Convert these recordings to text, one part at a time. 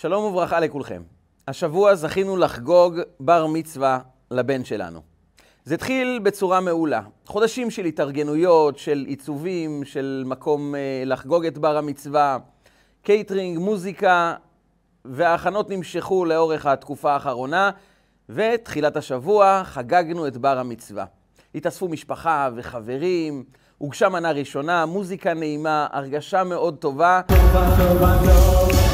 שלום וברכה לכולכם. השבוע זכינו לחגוג בר מצווה לבן שלנו. זה התחיל בצורה מעולה. חודשים של התארגנויות, של עיצובים, של מקום אה, לחגוג את בר המצווה, קייטרינג, מוזיקה, וההכנות נמשכו לאורך התקופה האחרונה, ותחילת השבוע חגגנו את בר המצווה. התאספו משפחה וחברים, הוגשה מנה ראשונה, מוזיקה נעימה, הרגשה מאוד טובה. טובה, טובה, טובה.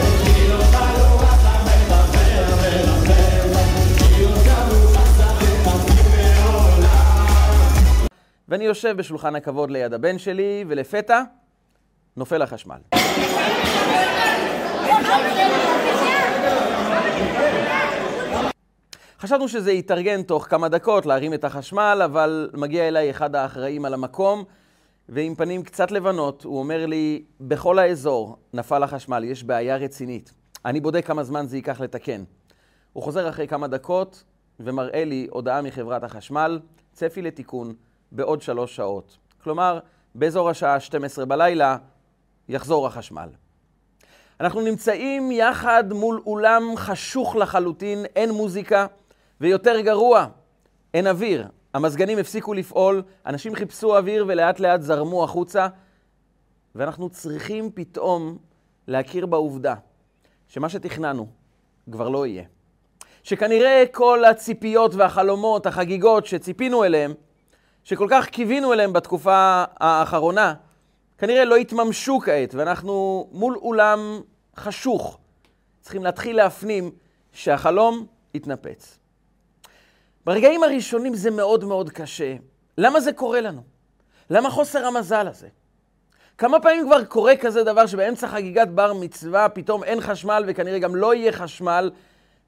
ואני יושב בשולחן הכבוד ליד הבן שלי, ולפתע נופל החשמל. חשבנו שזה יתארגן תוך כמה דקות להרים את החשמל, אבל מגיע אליי אחד האחראים על המקום, ועם פנים קצת לבנות, הוא אומר לי, בכל האזור נפל החשמל, יש בעיה רצינית. אני בודק כמה זמן זה ייקח לתקן. הוא חוזר אחרי כמה דקות ומראה לי הודעה מחברת החשמל, צפי לתיקון בעוד שלוש שעות. כלומר, באזור השעה 12 בלילה יחזור החשמל. אנחנו נמצאים יחד מול אולם חשוך לחלוטין, אין מוזיקה, ויותר גרוע, אין אוויר. המזגנים הפסיקו לפעול, אנשים חיפשו אוויר ולאט לאט זרמו החוצה, ואנחנו צריכים פתאום להכיר בעובדה שמה שתכננו כבר לא יהיה. שכנראה כל הציפיות והחלומות, החגיגות שציפינו אליהם, שכל כך קיווינו אליהם בתקופה האחרונה, כנראה לא יתממשו כעת, ואנחנו מול אולם חשוך. צריכים להתחיל להפנים שהחלום יתנפץ. ברגעים הראשונים זה מאוד מאוד קשה. למה זה קורה לנו? למה חוסר המזל הזה? כמה פעמים כבר קורה כזה דבר שבאמצע חגיגת בר מצווה פתאום אין חשמל וכנראה גם לא יהיה חשמל,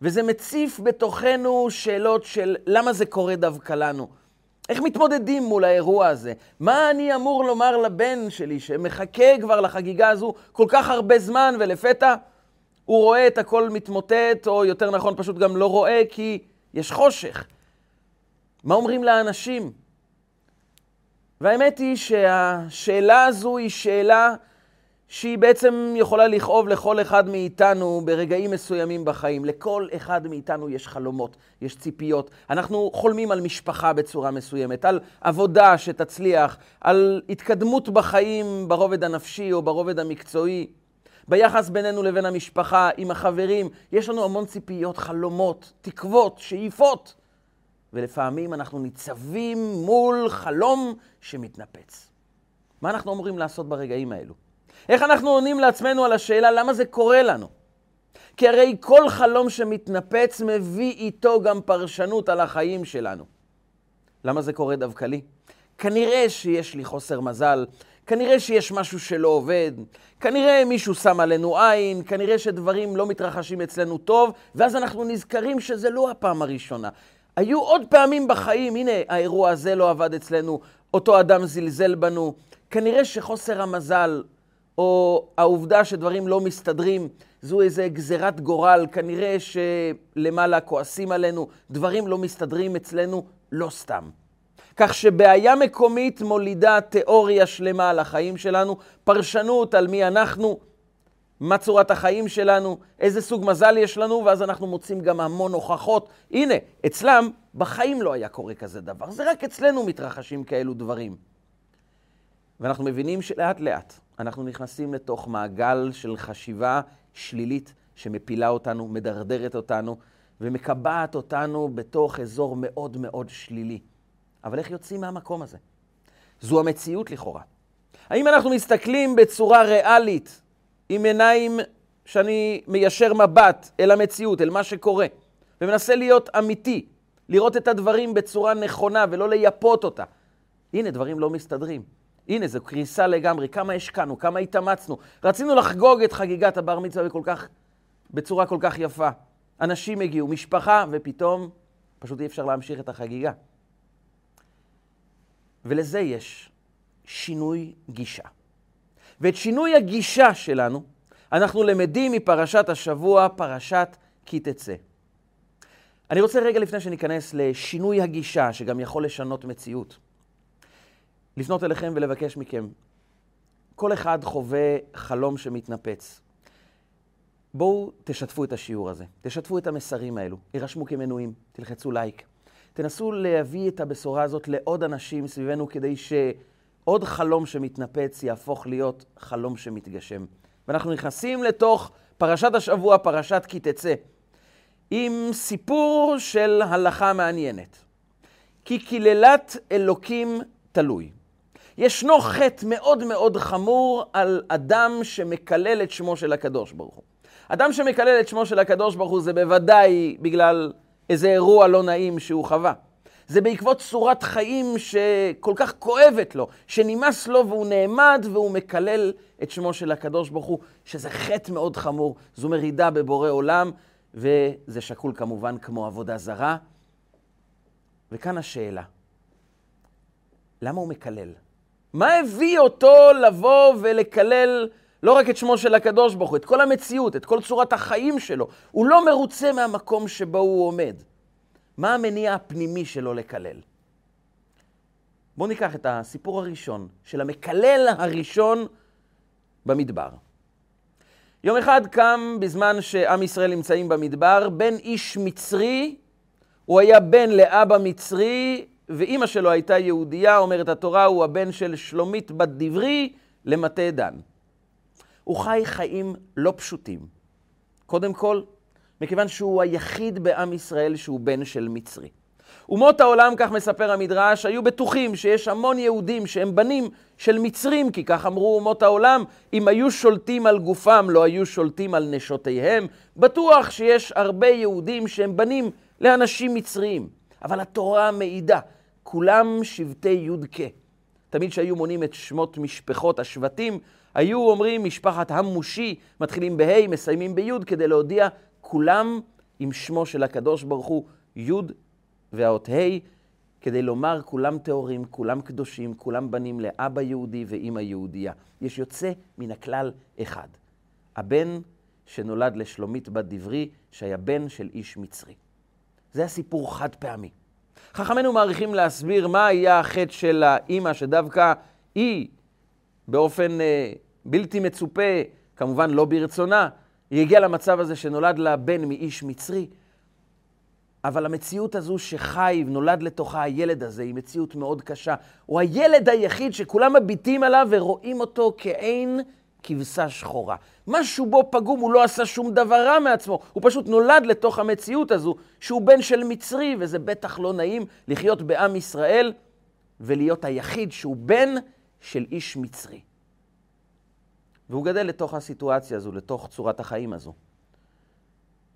וזה מציף בתוכנו שאלות של למה זה קורה דווקא לנו? איך מתמודדים מול האירוע הזה? מה אני אמור לומר לבן שלי שמחכה כבר לחגיגה הזו כל כך הרבה זמן ולפתע הוא רואה את הכל מתמוטט, או יותר נכון פשוט גם לא רואה כי יש חושך. מה אומרים לאנשים? והאמת היא שהשאלה הזו היא שאלה שהיא בעצם יכולה לכאוב לכל אחד מאיתנו ברגעים מסוימים בחיים. לכל אחד מאיתנו יש חלומות, יש ציפיות. אנחנו חולמים על משפחה בצורה מסוימת, על עבודה שתצליח, על התקדמות בחיים ברובד הנפשי או ברובד המקצועי. ביחס בינינו לבין המשפחה, עם החברים, יש לנו המון ציפיות, חלומות, תקוות, שאיפות. ולפעמים אנחנו ניצבים מול חלום שמתנפץ. מה אנחנו אמורים לעשות ברגעים האלו? איך אנחנו עונים לעצמנו על השאלה למה זה קורה לנו? כי הרי כל חלום שמתנפץ מביא איתו גם פרשנות על החיים שלנו. למה זה קורה דווקא לי? כנראה שיש לי חוסר מזל, כנראה שיש משהו שלא עובד, כנראה מישהו שם עלינו עין, כנראה שדברים לא מתרחשים אצלנו טוב, ואז אנחנו נזכרים שזה לא הפעם הראשונה. היו עוד פעמים בחיים, הנה, האירוע הזה לא עבד אצלנו, אותו אדם זלזל בנו. כנראה שחוסר המזל, או העובדה שדברים לא מסתדרים, זו איזה גזירת גורל, כנראה שלמעלה כועסים עלינו, דברים לא מסתדרים אצלנו, לא סתם. כך שבעיה מקומית מולידה תיאוריה שלמה על החיים שלנו, פרשנות על מי אנחנו, מה צורת החיים שלנו, איזה סוג מזל יש לנו, ואז אנחנו מוצאים גם המון הוכחות. הנה, אצלם בחיים לא היה קורה כזה דבר, זה רק אצלנו מתרחשים כאלו דברים. ואנחנו מבינים שלאט לאט אנחנו נכנסים לתוך מעגל של חשיבה שלילית שמפילה אותנו, מדרדרת אותנו ומקבעת אותנו בתוך אזור מאוד מאוד שלילי. אבל איך יוצאים מהמקום הזה? זו המציאות לכאורה. האם אנחנו מסתכלים בצורה ריאלית עם עיניים שאני מיישר מבט אל המציאות, אל מה שקורה, ומנסה להיות אמיתי, לראות את הדברים בצורה נכונה ולא לייפות אותה. הנה, דברים לא מסתדרים. הנה, זו קריסה לגמרי. כמה השקענו, כמה התאמצנו. רצינו לחגוג את חגיגת הבר מצווה בכל כך, בצורה כל כך יפה. אנשים הגיעו, משפחה, ופתאום פשוט אי אפשר להמשיך את החגיגה. ולזה יש שינוי גישה. ואת שינוי הגישה שלנו אנחנו למדים מפרשת השבוע, פרשת כי תצא. אני רוצה רגע לפני שניכנס לשינוי הגישה, שגם יכול לשנות מציאות, לפנות אליכם ולבקש מכם. כל אחד חווה חלום שמתנפץ. בואו תשתפו את השיעור הזה, תשתפו את המסרים האלו, יירשמו כמנויים, תלחצו לייק. תנסו להביא את הבשורה הזאת לעוד אנשים סביבנו כדי שעוד חלום שמתנפץ יהפוך להיות חלום שמתגשם. ואנחנו נכנסים לתוך פרשת השבוע, פרשת כי תצא, עם סיפור של הלכה מעניינת. כי קללת אלוקים תלוי. ישנו חטא מאוד מאוד חמור על אדם שמקלל את שמו של הקדוש ברוך הוא. אדם שמקלל את שמו של הקדוש ברוך הוא זה בוודאי בגלל איזה אירוע לא נעים שהוא חווה. זה בעקבות צורת חיים שכל כך כואבת לו, שנמאס לו והוא נעמד והוא מקלל את שמו של הקדוש ברוך הוא, שזה חטא מאוד חמור, זו מרידה בבורא עולם, וזה שקול כמובן כמו עבודה זרה. וכאן השאלה, למה הוא מקלל? מה הביא אותו לבוא ולקלל לא רק את שמו של הקדוש ברוך הוא, את כל המציאות, את כל צורת החיים שלו? הוא לא מרוצה מהמקום שבו הוא עומד. מה המניע הפנימי שלו לקלל? בואו ניקח את הסיפור הראשון של המקלל הראשון במדבר. יום אחד קם, בזמן שעם ישראל נמצאים במדבר, בן איש מצרי, הוא היה בן לאבא מצרי, ואימא שלו הייתה יהודייה, אומרת התורה, הוא הבן של שלומית בת דברי למטה דן. הוא חי חיים לא פשוטים. קודם כל, מכיוון שהוא היחיד בעם ישראל שהוא בן של מצרי. אומות העולם, כך מספר המדרש, היו בטוחים שיש המון יהודים שהם בנים של מצרים, כי כך אמרו אומות העולם, אם היו שולטים על גופם, לא היו שולטים על נשותיהם. בטוח שיש הרבה יהודים שהם בנים לאנשים מצריים. אבל התורה מעידה, כולם שבטי יודקה. תמיד כשהיו מונים את שמות משפחות השבטים, היו אומרים משפחת המושי, מתחילים בה', מסיימים בי', כדי להודיע כולם עם שמו של הקדוש ברוך הוא, י' והאות ה', כדי לומר כולם טהורים, כולם קדושים, כולם בנים לאבא יהודי ואימא יהודייה. יש יוצא מן הכלל אחד, הבן שנולד לשלומית בת דברי, שהיה בן של איש מצרי. זה הסיפור חד פעמי. חכמינו מעריכים להסביר מה היה החטא של האימא, שדווקא היא, באופן אה, בלתי מצופה, כמובן לא ברצונה, היא הגיעה למצב הזה שנולד לה בן מאיש מצרי. אבל המציאות הזו שחי ונולד לתוכה הילד הזה היא מציאות מאוד קשה. הוא הילד היחיד שכולם מביטים עליו ורואים אותו כעין כבשה שחורה. משהו בו פגום, הוא לא עשה שום דבר רע מעצמו, הוא פשוט נולד לתוך המציאות הזו שהוא בן של מצרי, וזה בטח לא נעים לחיות בעם ישראל ולהיות היחיד שהוא בן של איש מצרי. והוא גדל לתוך הסיטואציה הזו, לתוך צורת החיים הזו.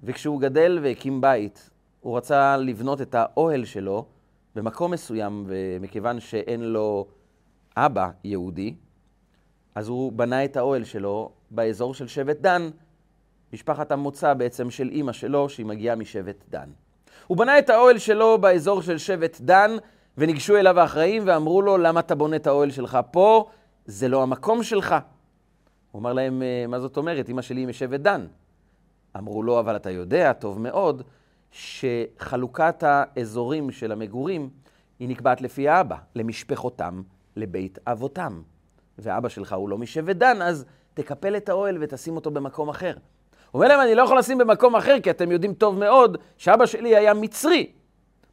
וכשהוא גדל והקים בית, הוא רצה לבנות את האוהל שלו במקום מסוים, ומכיוון שאין לו אבא יהודי, אז הוא בנה את האוהל שלו באזור של שבט דן, משפחת המוצא בעצם של אימא שלו, שהיא מגיעה משבט דן. הוא בנה את האוהל שלו באזור של שבט דן, וניגשו אליו האחראים ואמרו לו, למה אתה בונה את האוהל שלך פה? זה לא המקום שלך. הוא אמר להם, אה, מה זאת אומרת? אמא שלי היא משבט דן. אמרו לו, אבל אתה יודע טוב מאוד שחלוקת האזורים של המגורים היא נקבעת לפי האבא, למשפחותם, לבית אבותם. ואבא שלך הוא לא משבט דן, אז תקפל את האוהל ותשים אותו במקום אחר. הוא אומר להם, אני לא יכול לשים במקום אחר, כי אתם יודעים טוב מאוד שאבא שלי היה מצרי.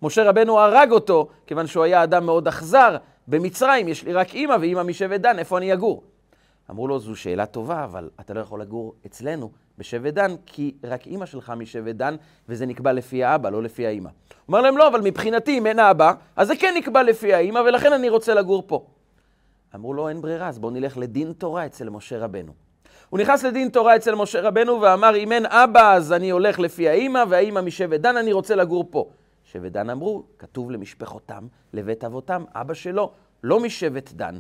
משה רבנו הרג אותו, כיוון שהוא היה אדם מאוד אכזר. במצרים יש לי רק אימא ואימא משבט דן, איפה אני אגור? אמרו לו, זו שאלה טובה, אבל אתה לא יכול לגור אצלנו בשבט דן, כי רק אימא שלך משבט דן, וזה נקבע לפי האבא, לא לפי האימא. הוא אומר להם, לא, אבל מבחינתי, אם אין אבא, אז זה כן נקבע לפי האימא, ולכן אני רוצה לגור פה. אמרו לו, אין ברירה, אז בואו נלך לדין תורה אצל משה רבנו. הוא נכנס לדין תורה אצל משה רבנו ואמר, אם אין אבא, אז אני הולך לפי האימא, והאימא משבט דן, אני רוצה לגור פה. שבט דן אמרו, כתוב למשפחותם, לבית אבותם, אבא שלו, לא משבט דן.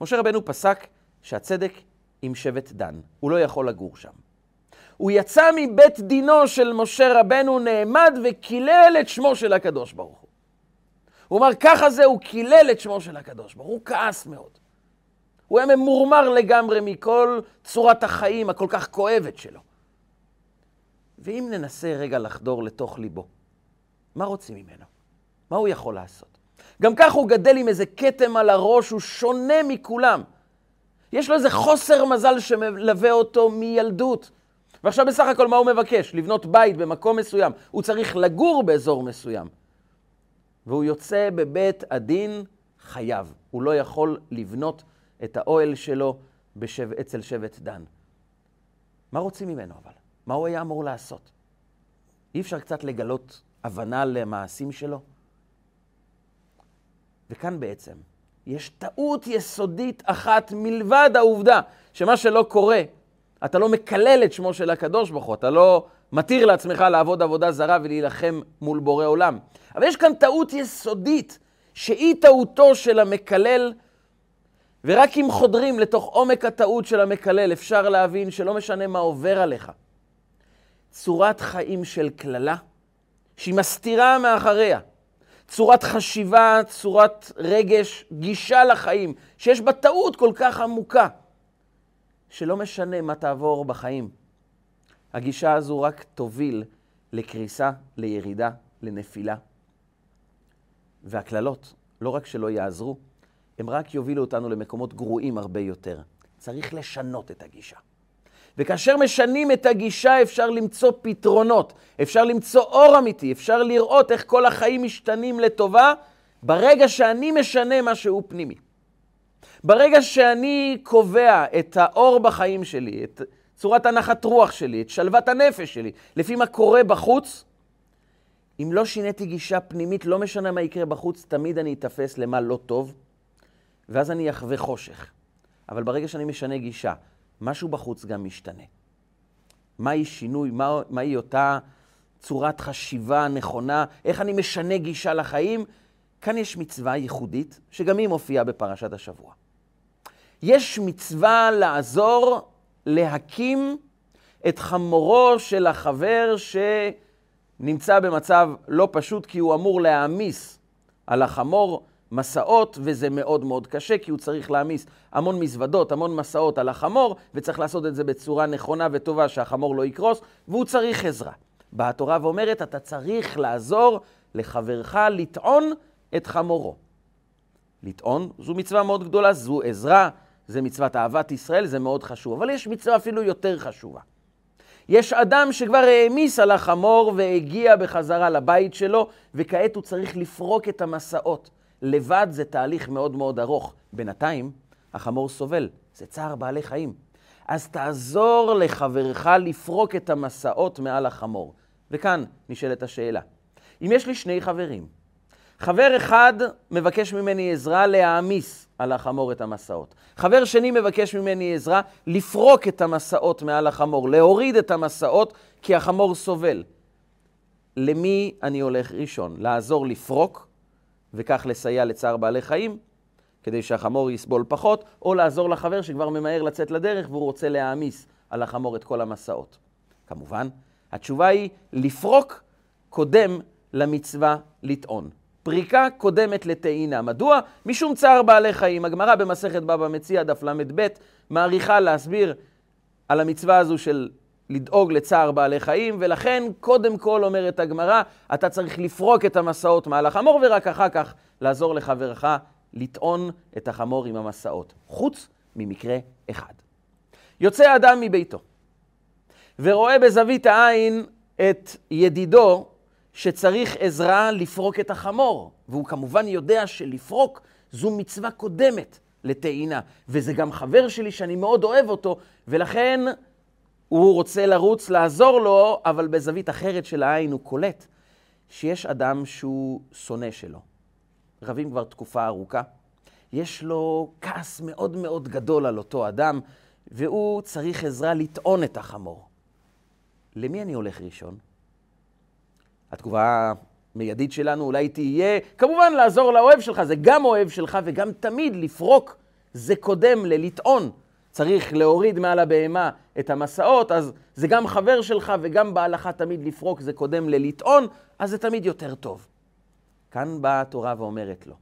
משה רבנו פסק שהצדק עם שבט דן, הוא לא יכול לגור שם. הוא יצא מבית דינו של משה רבנו, נעמד וקילל את שמו של הקדוש ברוך הוא. אמר, ככה זה, הוא קילל את שמו של הקדוש ברוך הוא כעס מאוד. הוא היה ממורמר לגמרי מכל צורת החיים הכל כך כואבת שלו. ואם ננסה רגע לחדור לתוך ליבו, מה רוצים ממנו? מה הוא יכול לעשות? גם כך הוא גדל עם איזה כתם על הראש, הוא שונה מכולם. יש לו איזה חוסר מזל שמלווה אותו מילדות. ועכשיו בסך הכל מה הוא מבקש? לבנות בית במקום מסוים. הוא צריך לגור באזור מסוים. והוא יוצא בבית הדין חייב. הוא לא יכול לבנות את האוהל שלו בשב... אצל שבט דן. מה רוצים ממנו אבל? מה הוא היה אמור לעשות? אי אפשר קצת לגלות הבנה למעשים שלו? וכאן בעצם יש טעות יסודית אחת מלבד העובדה שמה שלא קורה, אתה לא מקלל את שמו של הקדוש ברוך הוא, אתה לא מתיר לעצמך לעבוד עבודה זרה ולהילחם מול בורא עולם. אבל יש כאן טעות יסודית, שהיא טעותו של המקלל, ורק אם חודרים לתוך עומק הטעות של המקלל, אפשר להבין שלא משנה מה עובר עליך. צורת חיים של קללה, שהיא מסתירה מאחריה. צורת חשיבה, צורת רגש, גישה לחיים, שיש בה טעות כל כך עמוקה, שלא משנה מה תעבור בחיים. הגישה הזו רק תוביל לקריסה, לירידה, לנפילה. והקללות, לא רק שלא יעזרו, הם רק יובילו אותנו למקומות גרועים הרבה יותר. צריך לשנות את הגישה. וכאשר משנים את הגישה אפשר למצוא פתרונות, אפשר למצוא אור אמיתי, אפשר לראות איך כל החיים משתנים לטובה ברגע שאני משנה משהו פנימי. ברגע שאני קובע את האור בחיים שלי, את צורת הנחת רוח שלי, את שלוות הנפש שלי, לפי מה קורה בחוץ, אם לא שיניתי גישה פנימית, לא משנה מה יקרה בחוץ, תמיד אני אתפס למה לא טוב, ואז אני אחווה חושך. אבל ברגע שאני משנה גישה, משהו בחוץ גם משתנה. מהי שינוי, מה, אותה צורת חשיבה נכונה, איך אני משנה גישה לחיים? כאן יש מצווה ייחודית, שגם היא מופיעה בפרשת השבוע. יש מצווה לעזור להקים את חמורו של החבר שנמצא במצב לא פשוט, כי הוא אמור להעמיס על החמור מסעות, וזה מאוד מאוד קשה, כי הוא צריך להעמיס המון מזוודות, המון מסעות על החמור, וצריך לעשות את זה בצורה נכונה וטובה, שהחמור לא יקרוס, והוא צריך עזרה. באה התורה ואומרת, אתה צריך לעזור לחברך לטעון את חמורו. לטעון זו מצווה מאוד גדולה, זו עזרה, זה מצוות אהבת ישראל, זה מאוד חשוב. אבל יש מצווה אפילו יותר חשובה. יש אדם שכבר העמיס על החמור והגיע בחזרה לבית שלו, וכעת הוא צריך לפרוק את המסעות. לבד זה תהליך מאוד מאוד ארוך. בינתיים, החמור סובל, זה צער בעלי חיים. אז תעזור לחברך לפרוק את המסעות מעל החמור. וכאן נשאלת השאלה, אם יש לי שני חברים, חבר אחד מבקש ממני עזרה להעמיס על החמור את המסעות. חבר שני מבקש ממני עזרה לפרוק את המסעות מעל החמור, להוריד את המסעות כי החמור סובל. למי אני הולך ראשון? לעזור לפרוק וכך לסייע לצער בעלי חיים, כדי שהחמור יסבול פחות, או לעזור לחבר שכבר ממהר לצאת לדרך והוא רוצה להעמיס על החמור את כל המסעות. כמובן, התשובה היא לפרוק קודם למצווה לטעון. פריקה קודמת לטעינה. מדוע? משום צער בעלי חיים. הגמרא במסכת בבא מציע, דף ל"ב, מעריכה להסביר על המצווה הזו של לדאוג לצער בעלי חיים, ולכן קודם כל אומרת הגמרא, אתה צריך לפרוק את המסעות מעל החמור, ורק אחר כך לעזור לחברך לטעון את החמור עם המסעות, חוץ ממקרה אחד. יוצא אדם מביתו, ורואה בזווית העין את ידידו שצריך עזרה לפרוק את החמור, והוא כמובן יודע שלפרוק זו מצווה קודמת לטעינה, וזה גם חבר שלי שאני מאוד אוהב אותו, ולכן הוא רוצה לרוץ לעזור לו, אבל בזווית אחרת של העין הוא קולט שיש אדם שהוא שונא שלו. רבים כבר תקופה ארוכה. יש לו כעס מאוד מאוד גדול על אותו אדם, והוא צריך עזרה לטעון את החמור. למי אני הולך ראשון? התגובה המיידית שלנו אולי תהיה, כמובן לעזור לאוהב שלך, זה גם אוהב שלך וגם תמיד לפרוק, זה קודם ללטעון. צריך להוריד מעל הבהמה את המסעות, אז זה גם חבר שלך וגם בהלכה תמיד לפרוק, זה קודם ללטעון, אז זה תמיד יותר טוב. כאן באה התורה ואומרת לו.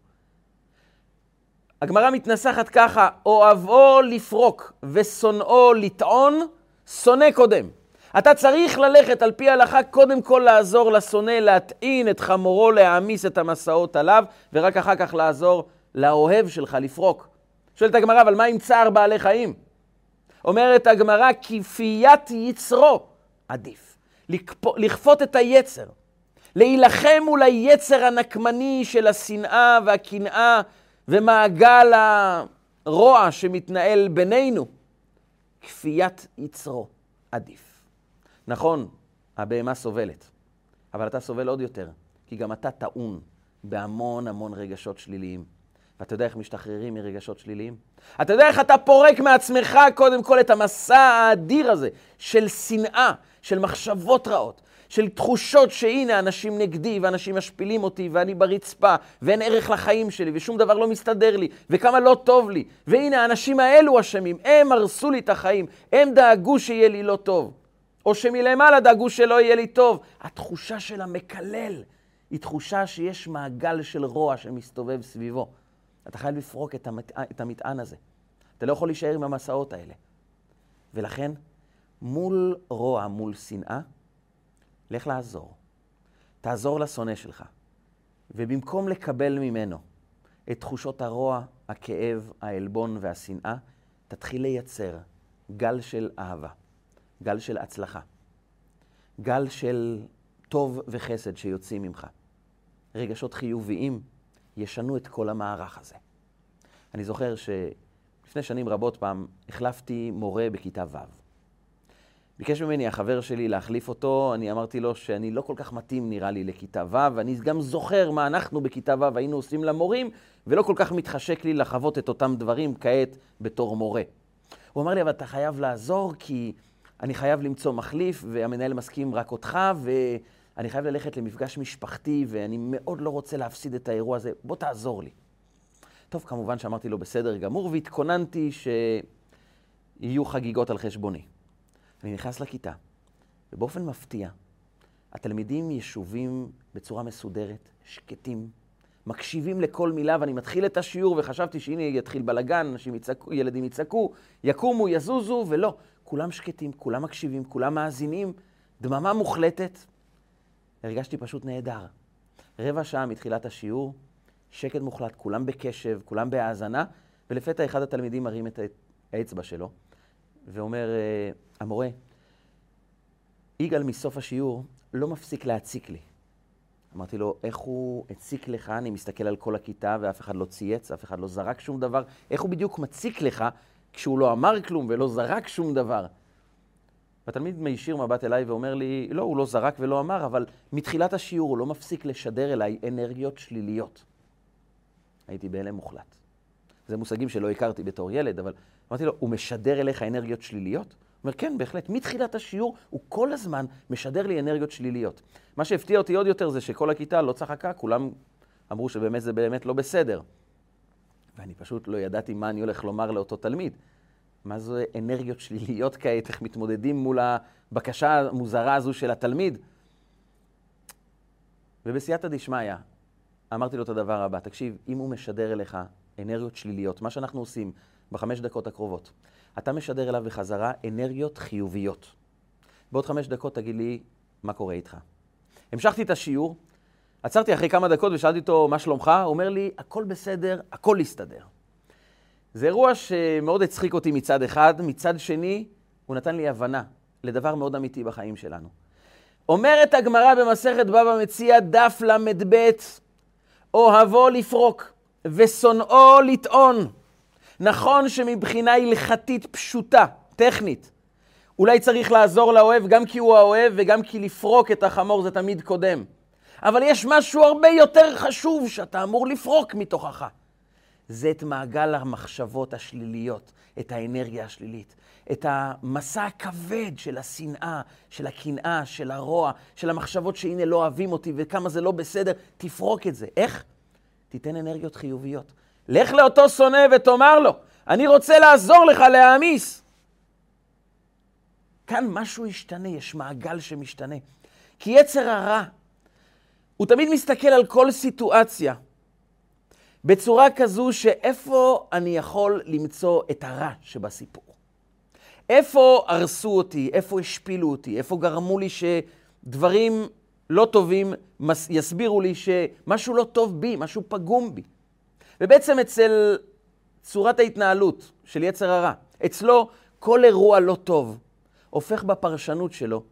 הגמרא מתנסחת ככה, אוהבו לפרוק ושונאו לטעון, שונא קודם. אתה צריך ללכת על פי ההלכה, קודם כל לעזור לשונא, להטעין את חמורו, להעמיס את המסעות עליו, ורק אחר כך לעזור לאוהב שלך לפרוק. שואלת הגמרא, אבל מה עם צער בעלי חיים? אומרת הגמרא, כפיית יצרו עדיף. לכפות את היצר. להילחם מול היצר הנקמני של השנאה והקנאה ומעגל הרוע שמתנהל בינינו. כפיית יצרו עדיף. נכון, הבהמה סובלת, אבל אתה סובל עוד יותר, כי גם אתה טעון בהמון המון רגשות שליליים. ואתה יודע איך משתחררים מרגשות שליליים? אתה יודע איך אתה פורק מעצמך קודם כל את המסע האדיר הזה של שנאה, של מחשבות רעות, של תחושות שהנה אנשים נגדי ואנשים משפילים אותי ואני ברצפה ואין ערך לחיים שלי ושום דבר לא מסתדר לי וכמה לא טוב לי והנה האנשים האלו אשמים, הם הרסו לי את החיים, הם דאגו שיהיה לי לא טוב או שמלמעלה דאגו שלא יהיה לי טוב. התחושה של המקלל היא תחושה שיש מעגל של רוע שמסתובב סביבו. אתה חייב לפרוק את, המת... את המטען הזה. אתה לא יכול להישאר עם המסעות האלה. ולכן, מול רוע, מול שנאה, לך לעזור. תעזור לשונא שלך. ובמקום לקבל ממנו את תחושות הרוע, הכאב, העלבון והשנאה, תתחיל לייצר גל של אהבה, גל של הצלחה, גל של טוב וחסד שיוצאים ממך. רגשות חיוביים ישנו את כל המערך הזה. אני זוכר שלפני שנים רבות פעם החלפתי מורה בכיתה ו'. ביקש ממני החבר שלי להחליף אותו, אני אמרתי לו שאני לא כל כך מתאים נראה לי לכיתה ו', ואני גם זוכר מה אנחנו בכיתה ו' היינו עושים למורים, ולא כל כך מתחשק לי לחוות את אותם דברים כעת בתור מורה. הוא אמר לי, אבל אתה חייב לעזור, כי אני חייב למצוא מחליף, והמנהל מסכים רק אותך, ואני חייב ללכת למפגש משפחתי, ואני מאוד לא רוצה להפסיד את האירוע הזה, בוא תעזור לי. טוב, כמובן שאמרתי לו בסדר גמור, והתכוננתי שיהיו חגיגות על חשבוני. אני נכנס לכיתה, ובאופן מפתיע, התלמידים ישובים בצורה מסודרת, שקטים, מקשיבים לכל מילה, ואני מתחיל את השיעור וחשבתי שהנה יתחיל בלאגן, ילדים יצעקו, יקומו, יזוזו, ולא. כולם שקטים, כולם מקשיבים, כולם מאזינים, דממה מוחלטת. הרגשתי פשוט נהדר. רבע שעה מתחילת השיעור, שקט מוחלט, כולם בקשב, כולם בהאזנה, ולפתע אחד התלמידים מרים את האצבע שלו, ואומר, אה, המורה, יגאל מסוף השיעור לא מפסיק להציק לי. אמרתי לו, איך הוא הציק לך? אני מסתכל על כל הכיתה ואף אחד לא צייץ, אף אחד לא זרק שום דבר. איך הוא בדיוק מציק לך כשהוא לא אמר כלום ולא זרק שום דבר? והתלמיד מישיר מבט אליי ואומר לי, לא, הוא לא זרק ולא אמר, אבל מתחילת השיעור הוא לא מפסיק לשדר אליי אנרגיות שליליות. הייתי בהלם מוחלט. זה מושגים שלא הכרתי בתור ילד, אבל אמרתי לו, הוא משדר אליך אנרגיות שליליות? הוא אומר, כן, בהחלט. מתחילת השיעור הוא כל הזמן משדר לי אנרגיות שליליות. מה שהפתיע אותי עוד יותר זה שכל הכיתה לא צחקה, כולם אמרו שבאמת זה באמת לא בסדר. ואני פשוט לא ידעתי מה אני הולך לומר לאותו תלמיד. מה זה אנרגיות שליליות כעת, איך מתמודדים מול הבקשה המוזרה הזו של התלמיד. ובסייעתא דשמיא, אמרתי לו את הדבר הבא, תקשיב, אם הוא משדר אליך אנרגיות שליליות, מה שאנחנו עושים בחמש דקות הקרובות, אתה משדר אליו בחזרה אנרגיות חיוביות. בעוד חמש דקות תגיד לי מה קורה איתך. המשכתי את השיעור, עצרתי אחרי כמה דקות ושאלתי אותו, מה שלומך? הוא אומר לי, הכל בסדר, הכל יסתדר. זה אירוע שמאוד הצחיק אותי מצד אחד, מצד שני, הוא נתן לי הבנה לדבר מאוד אמיתי בחיים שלנו. אומרת הגמרא במסכת בבא מציע, דף ל"ב, אוהבו לפרוק ושונאו לטעון. נכון שמבחינה הלכתית פשוטה, טכנית, אולי צריך לעזור לאוהב גם כי הוא האוהב וגם כי לפרוק את החמור זה תמיד קודם. אבל יש משהו הרבה יותר חשוב שאתה אמור לפרוק מתוכך. זה את מעגל המחשבות השליליות, את האנרגיה השלילית, את המסע הכבד של השנאה, של הקנאה, של הרוע, של המחשבות שהנה לא אוהבים אותי וכמה זה לא בסדר, תפרוק את זה. איך? תיתן אנרגיות חיוביות. לך לאותו שונא ותאמר לו, אני רוצה לעזור לך להעמיס. כאן משהו ישתנה, יש מעגל שמשתנה. כי יצר הרע, הוא תמיד מסתכל על כל סיטואציה בצורה כזו שאיפה אני יכול למצוא את הרע שבסיפור. איפה הרסו אותי, איפה השפילו אותי, איפה גרמו לי שדברים לא טובים יסבירו לי שמשהו לא טוב בי, משהו פגום בי. ובעצם אצל צורת ההתנהלות של יצר הרע, אצלו כל אירוע לא טוב הופך בפרשנות שלו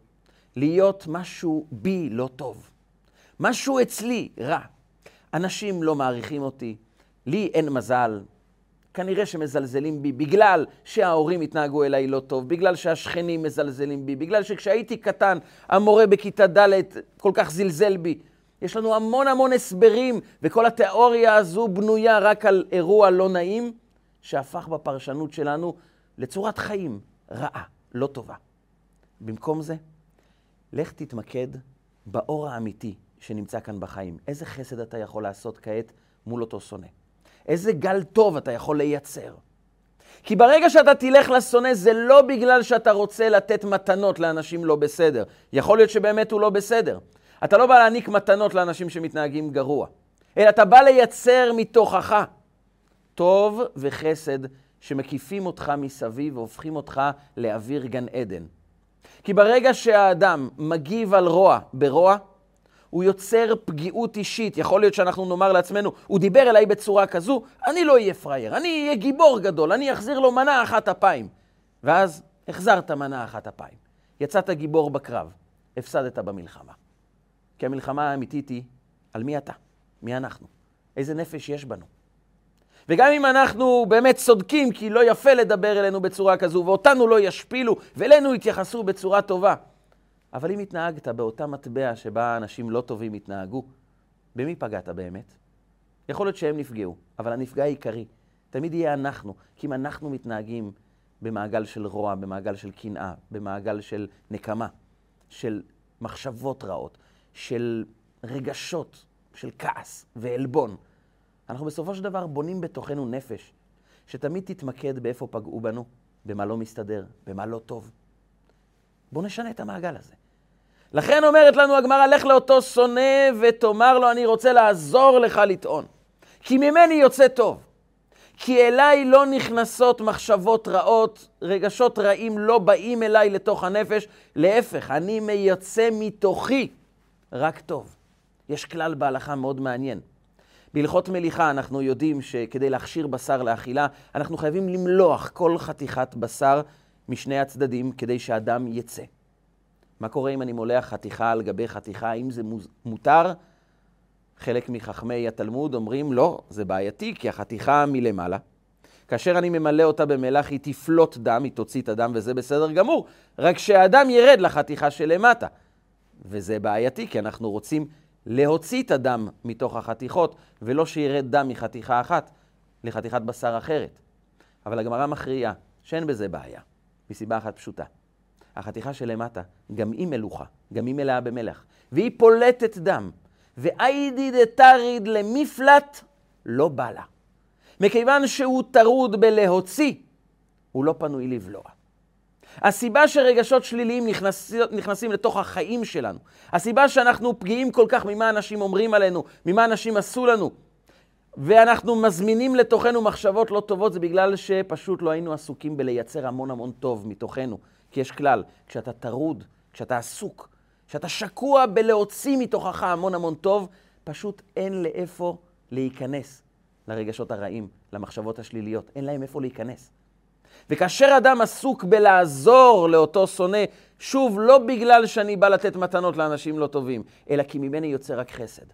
להיות משהו בי לא טוב. משהו אצלי רע. אנשים לא מעריכים אותי, לי אין מזל. כנראה שמזלזלים בי בגלל שההורים התנהגו אליי לא טוב, בגלל שהשכנים מזלזלים בי, בגלל שכשהייתי קטן המורה בכיתה ד' כל כך זלזל בי. יש לנו המון המון הסברים, וכל התיאוריה הזו בנויה רק על אירוע לא נעים, שהפך בפרשנות שלנו לצורת חיים רעה, לא טובה. במקום זה, לך תתמקד באור האמיתי שנמצא כאן בחיים. איזה חסד אתה יכול לעשות כעת מול אותו שונא? איזה גל טוב אתה יכול לייצר? כי ברגע שאתה תלך לשונא, זה לא בגלל שאתה רוצה לתת מתנות לאנשים לא בסדר. יכול להיות שבאמת הוא לא בסדר. אתה לא בא להעניק מתנות לאנשים שמתנהגים גרוע, אלא אתה בא לייצר מתוכך טוב וחסד שמקיפים אותך מסביב והופכים אותך לאוויר גן עדן. כי ברגע שהאדם מגיב על רוע ברוע, הוא יוצר פגיעות אישית. יכול להיות שאנחנו נאמר לעצמנו, הוא דיבר אליי בצורה כזו, אני לא אהיה פראייר, אני אהיה גיבור גדול, אני אחזיר לו מנה אחת אפיים. ואז החזרת מנה אחת אפיים. יצאת גיבור בקרב, הפסדת במלחמה. כי המלחמה האמיתית היא על מי אתה, מי אנחנו, איזה נפש יש בנו. וגם אם אנחנו באמת צודקים, כי לא יפה לדבר אלינו בצורה כזו, ואותנו לא ישפילו, ואלינו יתייחסו בצורה טובה, אבל אם התנהגת באותה מטבע שבה אנשים לא טובים התנהגו, במי פגעת באמת? יכול להיות שהם נפגעו, אבל הנפגע העיקרי תמיד יהיה אנחנו, כי אם אנחנו מתנהגים במעגל של רוע, במעגל של קנאה, במעגל של נקמה, של מחשבות רעות, של רגשות, של כעס ועלבון, אנחנו בסופו של דבר בונים בתוכנו נפש שתמיד תתמקד באיפה פגעו בנו, במה לא מסתדר, במה לא טוב. בואו נשנה את המעגל הזה. לכן אומרת לנו הגמרא, לך לאותו שונא ותאמר לו, אני רוצה לעזור לך לטעון. כי ממני יוצא טוב. כי אליי לא נכנסות מחשבות רעות, רגשות רעים לא באים אליי לתוך הנפש, להפך, אני מייצא מתוכי רק טוב. יש כלל בהלכה מאוד מעניין. בהלכות מליחה אנחנו יודעים שכדי להכשיר בשר לאכילה, אנחנו חייבים למלוח כל חתיכת בשר משני הצדדים כדי שהדם יצא. מה קורה אם אני מולח חתיכה על גבי חתיכה? האם זה מותר? חלק מחכמי התלמוד אומרים, לא, זה בעייתי, כי החתיכה מלמעלה. כאשר אני ממלא אותה במלח, היא תפלוט דם, היא תוציא את הדם, וזה בסדר גמור. רק שהדם ירד לחתיכה שלמטה. וזה בעייתי, כי אנחנו רוצים להוציא את הדם מתוך החתיכות, ולא שירד דם מחתיכה אחת לחתיכת בשר אחרת. אבל הגמרא מכריעה שאין בזה בעיה, מסיבה אחת פשוטה. החתיכה שלמטה, גם היא מלוכה, גם היא מלאה במלח, והיא פולטת דם. ואיידי דתריד למפלט לא בא לה. מכיוון שהוא טרוד בלהוציא, הוא לא פנוי לבלוע. הסיבה שרגשות שליליים נכנס, נכנסים לתוך החיים שלנו, הסיבה שאנחנו פגיעים כל כך ממה אנשים אומרים עלינו, ממה אנשים עשו לנו, ואנחנו מזמינים לתוכנו מחשבות לא טובות, זה בגלל שפשוט לא היינו עסוקים בלייצר המון המון טוב מתוכנו. כי יש כלל, כשאתה טרוד, כשאתה עסוק, כשאתה שקוע בלהוציא מתוכך המון המון טוב, פשוט אין לאיפה להיכנס לרגשות הרעים, למחשבות השליליות. אין להם איפה להיכנס. וכאשר אדם עסוק בלעזור לאותו שונא, שוב, לא בגלל שאני בא לתת מתנות לאנשים לא טובים, אלא כי ממני יוצא רק חסד.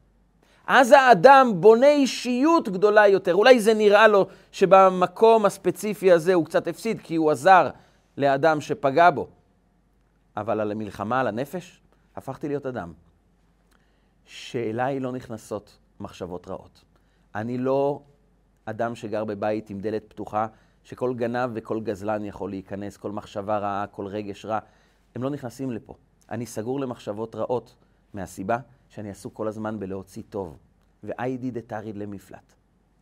אז האדם בונה אישיות גדולה יותר. אולי זה נראה לו שבמקום הספציפי הזה הוא קצת הפסיד, כי הוא עזר לאדם שפגע בו. אבל על המלחמה על הנפש, הפכתי להיות אדם שאליי לא נכנסות מחשבות רעות. אני לא אדם שגר בבית עם דלת פתוחה, שכל גנב וכל גזלן יכול להיכנס, כל מחשבה רעה, כל רגש רע. הם לא נכנסים לפה. אני סגור למחשבות רעות, מהסיבה שאני עסוק כל הזמן בלהוציא טוב. ואיידי דתריד למפלט.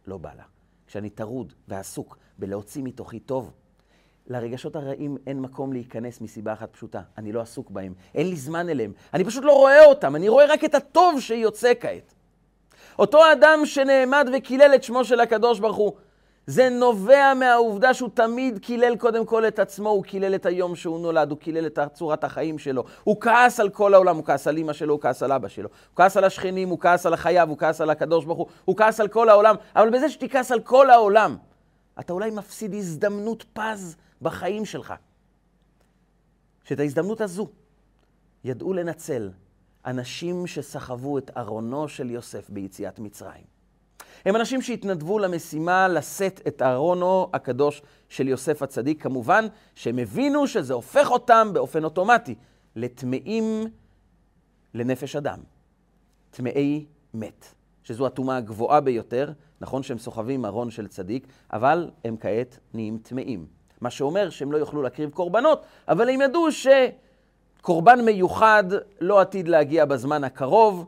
לא בא לה. כשאני טרוד ועסוק בלהוציא מתוכי טוב, לרגשות הרעים אין מקום להיכנס מסיבה אחת פשוטה, אני לא עסוק בהם, אין לי זמן אליהם, אני פשוט לא רואה אותם, אני רואה רק את הטוב שיוצא כעת. אותו אדם שנעמד וקילל את שמו של הקדוש ברוך הוא, זה נובע מהעובדה שהוא תמיד קילל קודם כל את עצמו, הוא קילל את היום שהוא נולד, הוא קילל את צורת החיים שלו. הוא כעס על כל העולם, הוא כעס על אמא שלו, הוא כעס על אבא שלו. הוא כעס על השכנים, הוא כעס על החייו, הוא כעס על הקדוש ברוך הוא, הוא כעס על כל העולם. אבל בזה שתכעס על כל העולם, אתה אולי מפסיד הזדמנות פז בחיים שלך. שאת ההזדמנות הזו ידעו לנצל אנשים שסחבו את ארונו של יוסף ביציאת מצרים. הם אנשים שהתנדבו למשימה לשאת את ארונו הקדוש של יוסף הצדיק. כמובן שהם הבינו שזה הופך אותם באופן אוטומטי לטמאים לנפש אדם, טמאי מת, שזו הטומאה הגבוהה ביותר. נכון שהם סוחבים ארון של צדיק, אבל הם כעת נהיים טמאים. מה שאומר שהם לא יוכלו להקריב קורבנות, אבל הם ידעו שקורבן מיוחד לא עתיד להגיע בזמן הקרוב,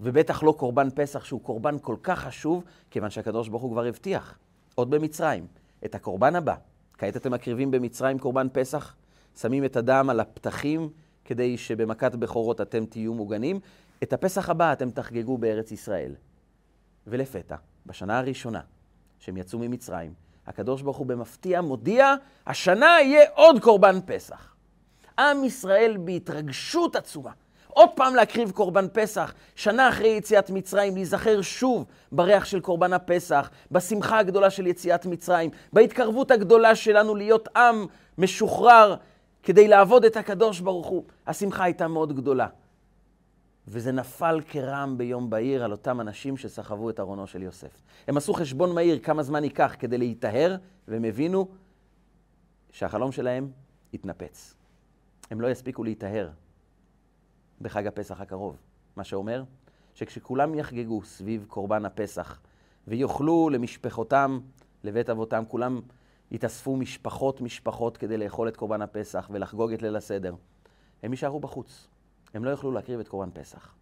ובטח לא קורבן פסח שהוא קורבן כל כך חשוב, כיוון שהקדוש ברוך הוא כבר הבטיח, עוד במצרים, את הקורבן הבא. כעת אתם מקריבים במצרים קורבן פסח, שמים את הדם על הפתחים כדי שבמכת בכורות אתם תהיו מוגנים. את הפסח הבא אתם תחגגו בארץ ישראל. ולפתע, בשנה הראשונה שהם יצאו ממצרים, הקדוש ברוך הוא במפתיע מודיע, השנה יהיה עוד קורבן פסח. עם ישראל בהתרגשות עצומה. עוד פעם להקריב קורבן פסח, שנה אחרי יציאת מצרים, להיזכר שוב בריח של קורבן הפסח, בשמחה הגדולה של יציאת מצרים, בהתקרבות הגדולה שלנו להיות עם משוחרר כדי לעבוד את הקדוש ברוך הוא. השמחה הייתה מאוד גדולה. וזה נפל כרעם ביום בהיר על אותם אנשים שסחבו את ארונו של יוסף. הם עשו חשבון מהיר כמה זמן ייקח כדי להיטהר, והם הבינו שהחלום שלהם התנפץ. הם לא יספיקו להיטהר בחג הפסח הקרוב. מה שאומר שכשכולם יחגגו סביב קורבן הפסח ויאכלו למשפחותם, לבית אבותם, כולם יתאספו משפחות משפחות כדי לאכול את קורבן הפסח ולחגוג את ליל הסדר. הם יישארו בחוץ. הם לא יוכלו להקריב את קורבן פסח.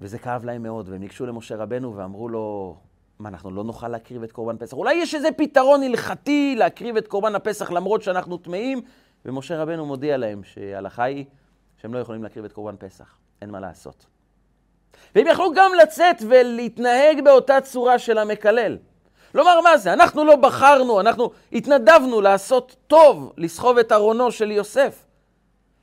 וזה כאב להם מאוד, והם ניגשו למשה רבנו ואמרו לו, מה, אנחנו לא נוכל להקריב את קורבן פסח? אולי יש איזה פתרון הלכתי להקריב את קורבן הפסח למרות שאנחנו טמאים? ומשה רבנו מודיע להם שההלכה היא שהם לא יכולים להקריב את קורבן פסח, אין מה לעשות. והם יכלו גם לצאת ולהתנהג באותה צורה של המקלל. לומר, מה זה? אנחנו לא בחרנו, אנחנו התנדבנו לעשות טוב, לסחוב את ארונו של יוסף.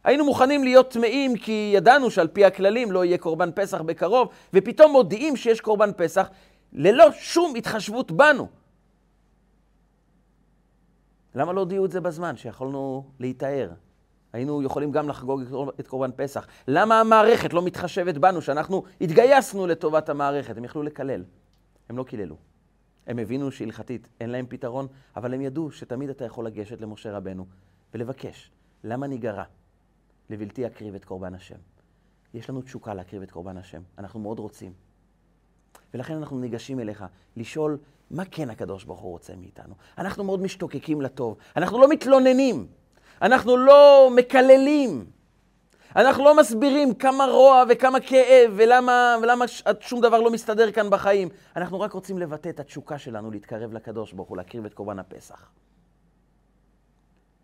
היינו מוכנים להיות טמאים כי ידענו שעל פי הכללים לא יהיה קורבן פסח בקרוב, ופתאום מודיעים שיש קורבן פסח ללא שום התחשבות בנו. למה לא הודיעו את זה בזמן, שיכולנו להיטהר? היינו יכולים גם לחגוג את קורבן פסח. למה המערכת לא מתחשבת בנו, שאנחנו התגייסנו לטובת המערכת? הם יכלו לקלל. הם לא קיללו. הם הבינו שהלכתית אין להם פתרון, אבל הם ידעו שתמיד אתה יכול לגשת למשה רבנו ולבקש, למה ניגרע? לבלתי אקריב את קורבן השם. יש לנו תשוקה להקריב את קורבן השם, אנחנו מאוד רוצים. ולכן אנחנו ניגשים אליך לשאול מה כן הקדוש ברוך הוא רוצה מאיתנו. אנחנו מאוד משתוקקים לטוב, אנחנו לא מתלוננים, אנחנו לא מקללים, אנחנו לא מסבירים כמה רוע וכמה כאב ולמה, ולמה שום דבר לא מסתדר כאן בחיים. אנחנו רק רוצים לבטא את התשוקה שלנו להתקרב לקדוש ברוך הוא, להקריב את קורבן הפסח.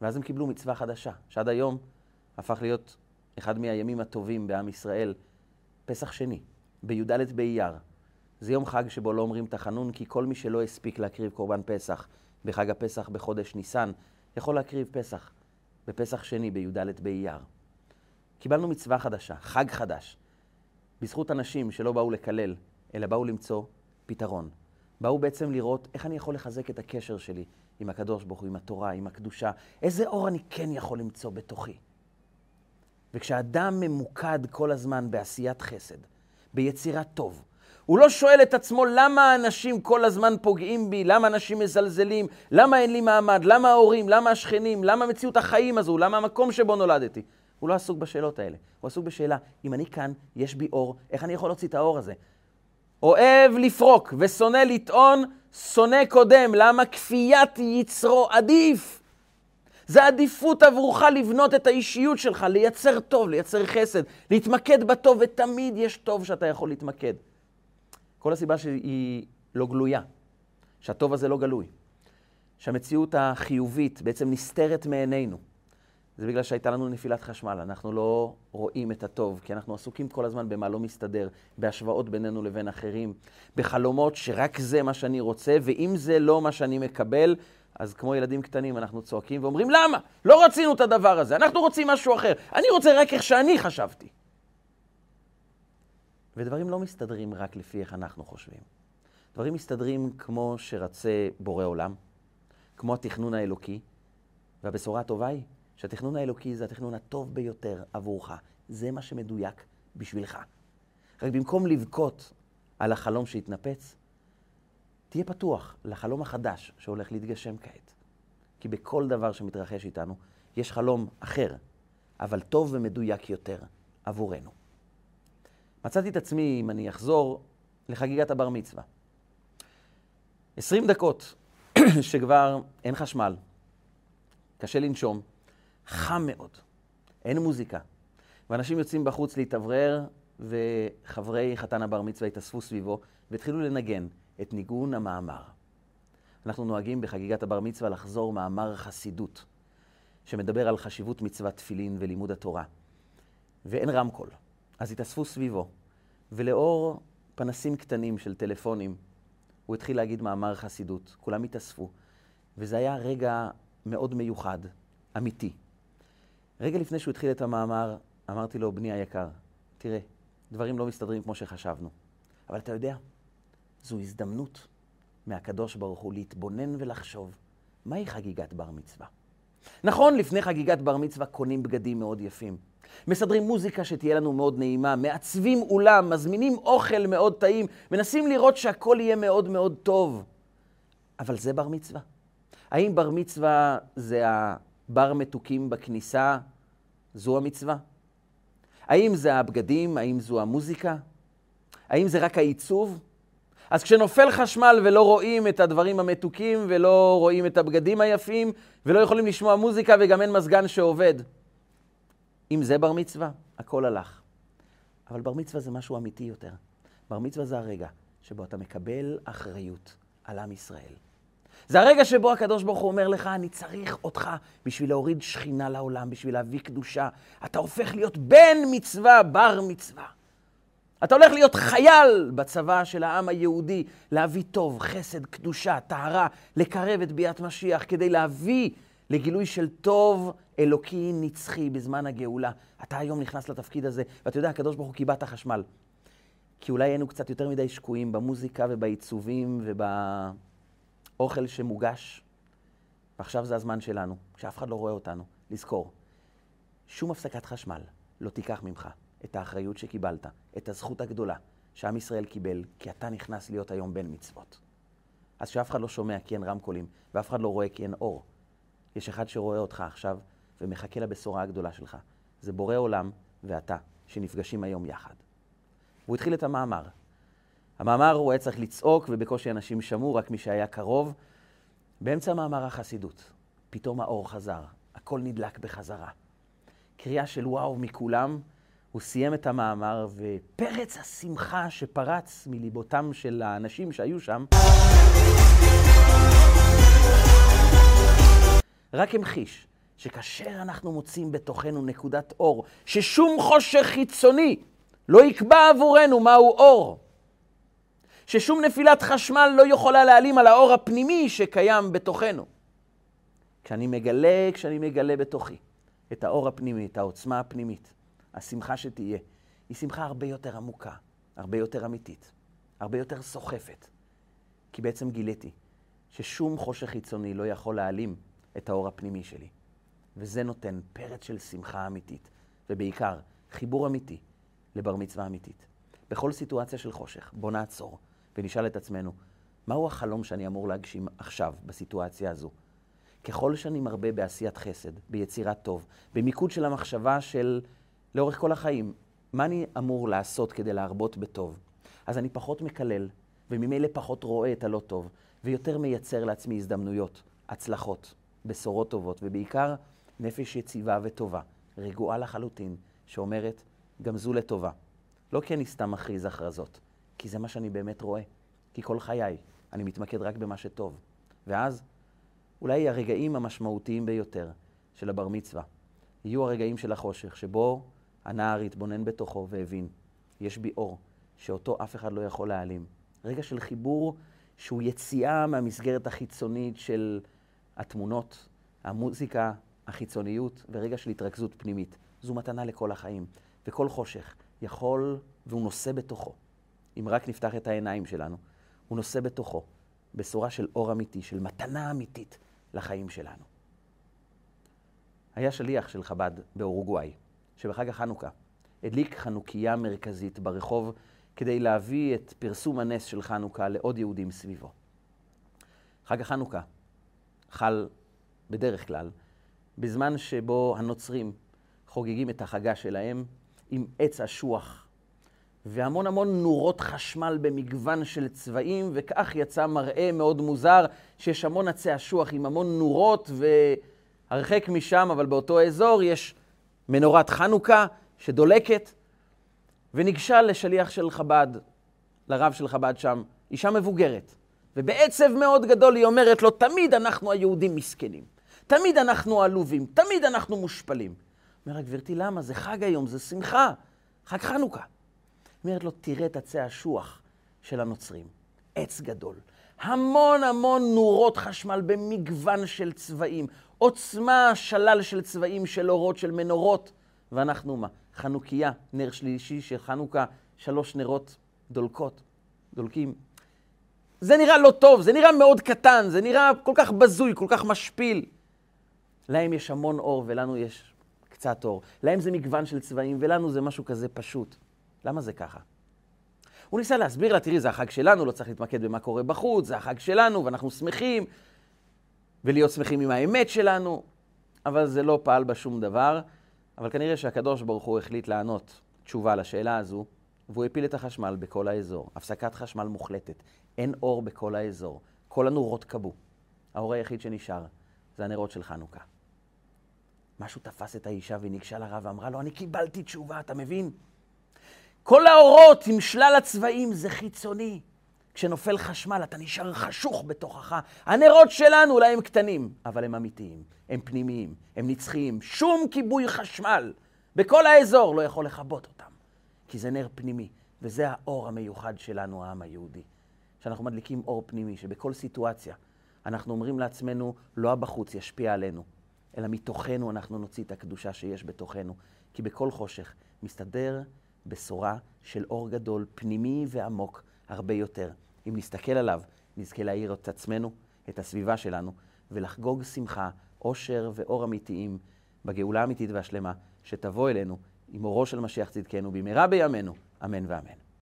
ואז הם קיבלו מצווה חדשה, שעד היום הפך להיות אחד מהימים הטובים בעם ישראל, פסח שני, בי"ד באייר. זה יום חג שבו לא אומרים תחנון, כי כל מי שלא הספיק להקריב קורבן פסח בחג הפסח בחודש ניסן, יכול להקריב פסח בפסח שני בי"ד באייר. קיבלנו מצווה חדשה, חג חדש, בזכות אנשים שלא באו לקלל, אלא באו למצוא פתרון. באו בעצם לראות איך אני יכול לחזק את הקשר שלי עם הקדוש ברוך הוא, עם התורה, עם הקדושה, איזה אור אני כן יכול למצוא בתוכי. וכשאדם ממוקד כל הזמן בעשיית חסד, ביצירת טוב, הוא לא שואל את עצמו למה האנשים כל הזמן פוגעים בי, למה אנשים מזלזלים, למה אין לי מעמד, למה ההורים, למה השכנים, למה מציאות החיים הזו, למה המקום שבו נולדתי. הוא לא עסוק בשאלות האלה, הוא עסוק בשאלה, אם אני כאן, יש בי אור, איך אני יכול להוציא את האור הזה? אוהב לפרוק ושונא לטעון, שונא קודם. למה כפיית יצרו עדיף? זה עדיפות עבורך לבנות את האישיות שלך, לייצר טוב, לייצר חסד, להתמקד בטוב, ותמיד יש טוב שאתה יכול להתמקד. כל הסיבה שהיא לא גלויה, שהטוב הזה לא גלוי, שהמציאות החיובית בעצם נסתרת מעינינו. זה בגלל שהייתה לנו נפילת חשמל, אנחנו לא רואים את הטוב, כי אנחנו עסוקים כל הזמן במה לא מסתדר, בהשוואות בינינו לבין אחרים, בחלומות שרק זה מה שאני רוצה, ואם זה לא מה שאני מקבל, אז כמו ילדים קטנים אנחנו צועקים ואומרים, למה? לא רצינו את הדבר הזה, אנחנו רוצים משהו אחר. אני רוצה רק איך שאני חשבתי. ודברים לא מסתדרים רק לפי איך אנחנו חושבים. דברים מסתדרים כמו שרצה בורא עולם. כמו התכנון האלוקי, והבשורה הטובה היא שהתכנון האלוקי זה התכנון הטוב ביותר עבורך. זה מה שמדויק בשבילך. רק במקום לבכות על החלום שהתנפץ, תהיה פתוח לחלום החדש שהולך להתגשם כעת. כי בכל דבר שמתרחש איתנו, יש חלום אחר, אבל טוב ומדויק יותר עבורנו. מצאתי את עצמי, אם אני אחזור, לחגיגת הבר מצווה. עשרים דקות שכבר אין חשמל, קשה לנשום, חם מאוד, אין מוזיקה, ואנשים יוצאים בחוץ להתאוורר, וחברי חתן הבר מצווה התאספו סביבו והתחילו לנגן את ניגון המאמר. אנחנו נוהגים בחגיגת הבר מצווה לחזור מאמר חסידות, שמדבר על חשיבות מצוות תפילין ולימוד התורה. ואין רמקול, אז התאספו סביבו, ולאור פנסים קטנים של טלפונים, הוא התחיל להגיד מאמר חסידות. כולם התאספו, וזה היה רגע מאוד מיוחד, אמיתי. רגע לפני שהוא התחיל את המאמר, אמרתי לו, בני היקר, תראה, דברים לא מסתדרים כמו שחשבנו. אבל אתה יודע, זו הזדמנות מהקדוש ברוך הוא להתבונן ולחשוב מהי חגיגת בר מצווה. נכון, לפני חגיגת בר מצווה קונים בגדים מאוד יפים. מסדרים מוזיקה שתהיה לנו מאוד נעימה, מעצבים אולם, מזמינים אוכל מאוד טעים, מנסים לראות שהכל יהיה מאוד מאוד טוב. אבל זה בר מצווה. האם בר מצווה זה הבר מתוקים בכניסה? זו המצווה? האם זה הבגדים? האם זו המוזיקה? האם זה רק העיצוב? אז כשנופל חשמל ולא רואים את הדברים המתוקים ולא רואים את הבגדים היפים ולא יכולים לשמוע מוזיקה וגם אין מזגן שעובד, אם זה בר מצווה, הכל הלך. אבל בר מצווה זה משהו אמיתי יותר. בר מצווה זה הרגע שבו אתה מקבל אחריות על עם ישראל. זה הרגע שבו הקדוש ברוך הוא אומר לך, אני צריך אותך בשביל להוריד שכינה לעולם, בשביל להביא קדושה. אתה הופך להיות בן מצווה, בר מצווה. אתה הולך להיות חייל בצבא של העם היהודי, להביא טוב, חסד, קדושה, טהרה, לקרב את ביאת משיח, כדי להביא לגילוי של טוב אלוקי נצחי בזמן הגאולה. אתה היום נכנס לתפקיד הזה, ואתה יודע, הקדוש ברוך הוא קיבע את החשמל. כי אולי היינו קצת יותר מדי שקועים במוזיקה ובעיצובים ובאוכל שמוגש. ועכשיו זה הזמן שלנו, כשאף אחד לא רואה אותנו, לזכור. שום הפסקת חשמל לא תיקח ממך את האחריות שקיבלת, את הזכות הגדולה שעם ישראל קיבל, כי אתה נכנס להיות היום בן מצוות. אז שאף אחד לא שומע כי אין רמקולים, ואף אחד לא רואה כי אין אור. יש אחד שרואה אותך עכשיו ומחכה לבשורה הגדולה שלך. זה בורא עולם ואתה, שנפגשים היום יחד. והוא התחיל את המאמר. המאמר הוא היה צריך לצעוק, ובקושי אנשים שמעו, רק מי שהיה קרוב. באמצע מאמר החסידות, פתאום האור חזר, הכל נדלק בחזרה. קריאה של וואו מכולם, הוא סיים את המאמר, ופרץ השמחה שפרץ מליבותם של האנשים שהיו שם, רק המחיש שכאשר אנחנו מוצאים בתוכנו נקודת אור, ששום חושך חיצוני לא יקבע עבורנו מהו אור, ששום נפילת חשמל לא יכולה להעלים על האור הפנימי שקיים בתוכנו. כשאני מגלה, כשאני מגלה בתוכי את האור הפנימי, את העוצמה הפנימית, השמחה שתהיה, היא שמחה הרבה יותר עמוקה, הרבה יותר אמיתית, הרבה יותר סוחפת. כי בעצם גיליתי ששום חושך חיצוני לא יכול להעלים את האור הפנימי שלי. וזה נותן פרץ של שמחה אמיתית, ובעיקר חיבור אמיתי לבר מצווה אמיתית. בכל סיטואציה של חושך, בוא נעצור ונשאל את עצמנו, מהו החלום שאני אמור להגשים עכשיו, בסיטואציה הזו? ככל שאני מרבה בעשיית חסד, ביצירת טוב, במיקוד של המחשבה של לאורך כל החיים, מה אני אמור לעשות כדי להרבות בטוב? אז אני פחות מקלל, וממילא פחות רואה את הלא טוב, ויותר מייצר לעצמי הזדמנויות, הצלחות, בשורות טובות, ובעיקר נפש יציבה וטובה, רגועה לחלוטין, שאומרת, גם זו לטובה. לא כי אני סתם מכריז הכרזות, כי זה מה שאני באמת רואה. כי כל חיי אני מתמקד רק במה שטוב. ואז, אולי הרגעים המשמעותיים ביותר של הבר מצווה יהיו הרגעים של החושך, שבו הנער התבונן בתוכו והבין, יש בי אור, שאותו אף אחד לא יכול להעלים. רגע של חיבור שהוא יציאה מהמסגרת החיצונית של התמונות, המוזיקה, החיצוניות ורגע של התרכזות פנימית. זו מתנה לכל החיים. וכל חושך יכול, והוא נושא בתוכו, אם רק נפתח את העיניים שלנו, הוא נושא בתוכו בשורה של אור אמיתי, של מתנה אמיתית לחיים שלנו. היה שליח של חב"ד באורוגוואי, שבחג החנוכה הדליק חנוכיה מרכזית ברחוב כדי להביא את פרסום הנס של חנוכה לעוד יהודים סביבו. חג החנוכה חל בדרך כלל בזמן שבו הנוצרים חוגגים את החגה שלהם עם עץ אשוח והמון המון נורות חשמל במגוון של צבעים, וכך יצא מראה מאוד מוזר שיש המון עצי אשוח עם המון נורות, והרחק משם, אבל באותו אזור, יש מנורת חנוכה שדולקת, וניגשה לשליח של חב"ד, לרב של חב"ד שם, אישה מבוגרת. ובעצב מאוד גדול היא אומרת לו, תמיד אנחנו היהודים מסכנים. תמיד אנחנו עלובים, תמיד אנחנו מושפלים. אומר לה, גברתי, למה? זה חג היום, זה שמחה, חג חנוכה. אומרת לו, תראה את עצי השוח של הנוצרים. עץ גדול. המון המון נורות חשמל במגוון של צבעים. עוצמה שלל של צבעים, של אורות, של מנורות. ואנחנו מה? חנוכיה, נר שלישי של חנוכה, שלוש נרות דולקות, דולקים. זה נראה לא טוב, זה נראה מאוד קטן, זה נראה כל כך בזוי, כל כך משפיל. להם יש המון אור ולנו יש קצת אור. להם זה מגוון של צבעים ולנו זה משהו כזה פשוט. למה זה ככה? הוא ניסה להסביר לה, תראי, זה החג שלנו, לא צריך להתמקד במה קורה בחוץ, זה החג שלנו ואנחנו שמחים, ולהיות שמחים עם האמת שלנו, אבל זה לא פעל בה שום דבר. אבל כנראה שהקדוש ברוך הוא החליט לענות תשובה לשאלה הזו, והוא הפיל את החשמל בכל האזור. הפסקת חשמל מוחלטת. אין אור בכל האזור. כל הנורות כבו. האור היחיד שנשאר זה הנרות של חנוכה. משהו תפס את האישה והיא ניגשה לרב ואמרה לו, אני קיבלתי תשובה, אתה מבין? כל האורות עם שלל הצבעים זה חיצוני. כשנופל חשמל אתה נשאר חשוך בתוכך. הנרות שלנו אולי הם קטנים, אבל הם אמיתיים, הם פנימיים, הם נצחיים. שום כיבוי חשמל בכל האזור לא יכול לכבות אותם, כי זה נר פנימי, וזה האור המיוחד שלנו, העם היהודי. שאנחנו מדליקים אור פנימי, שבכל סיטואציה אנחנו אומרים לעצמנו, לא הבחוץ ישפיע עלינו, אלא מתוכנו אנחנו נוציא את הקדושה שיש בתוכנו. כי בכל חושך מסתדר בשורה של אור גדול, פנימי ועמוק הרבה יותר. אם נסתכל עליו, נזכה להאיר את עצמנו, את הסביבה שלנו, ולחגוג שמחה, אושר ואור אמיתיים בגאולה האמיתית והשלמה, שתבוא אלינו עם אורו של משיח צדקנו במהרה בימינו, אמן ואמן.